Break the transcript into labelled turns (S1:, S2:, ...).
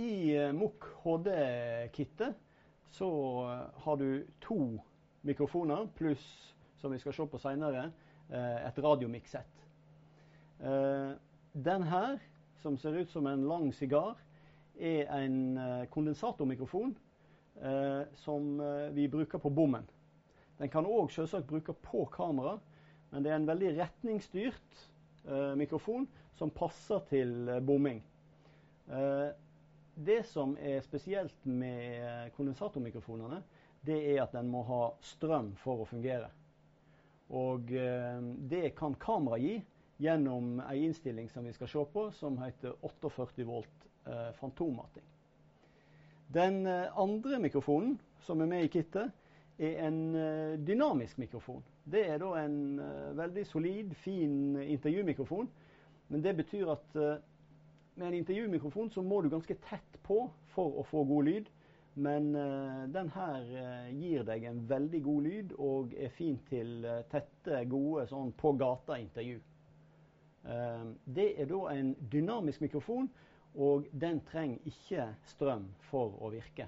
S1: I eh, HD-kittet så har du to mikrofoner pluss, som vi skal se på seinere, et radiomikssett. Den her, som ser ut som en lang sigar, er en kondensatormikrofon som vi bruker på bommen. Den kan òg selvsagt bruke på kamera, men det er en veldig retningsstyrt mikrofon som passer til bomming. Det som er spesielt med kondensatormikrofonene, det er at den må ha strøm for å fungere. Og eh, det kan kamera gi gjennom ei innstilling som vi skal se på, som heter 48 volt eh, fantommating. Den eh, andre mikrofonen som er med i kittet, er en eh, dynamisk mikrofon. Det er da en veldig solid, fin intervjumikrofon. Men det betyr at med en intervjumikrofon så må du ganske tett på for å få god lyd. Men uh, den her uh, gir deg en veldig god lyd og er fin til uh, tette, gode sånn på gata-intervju. det er da en dynamisk mikrofon, og den trenger ikke strøm for å virke.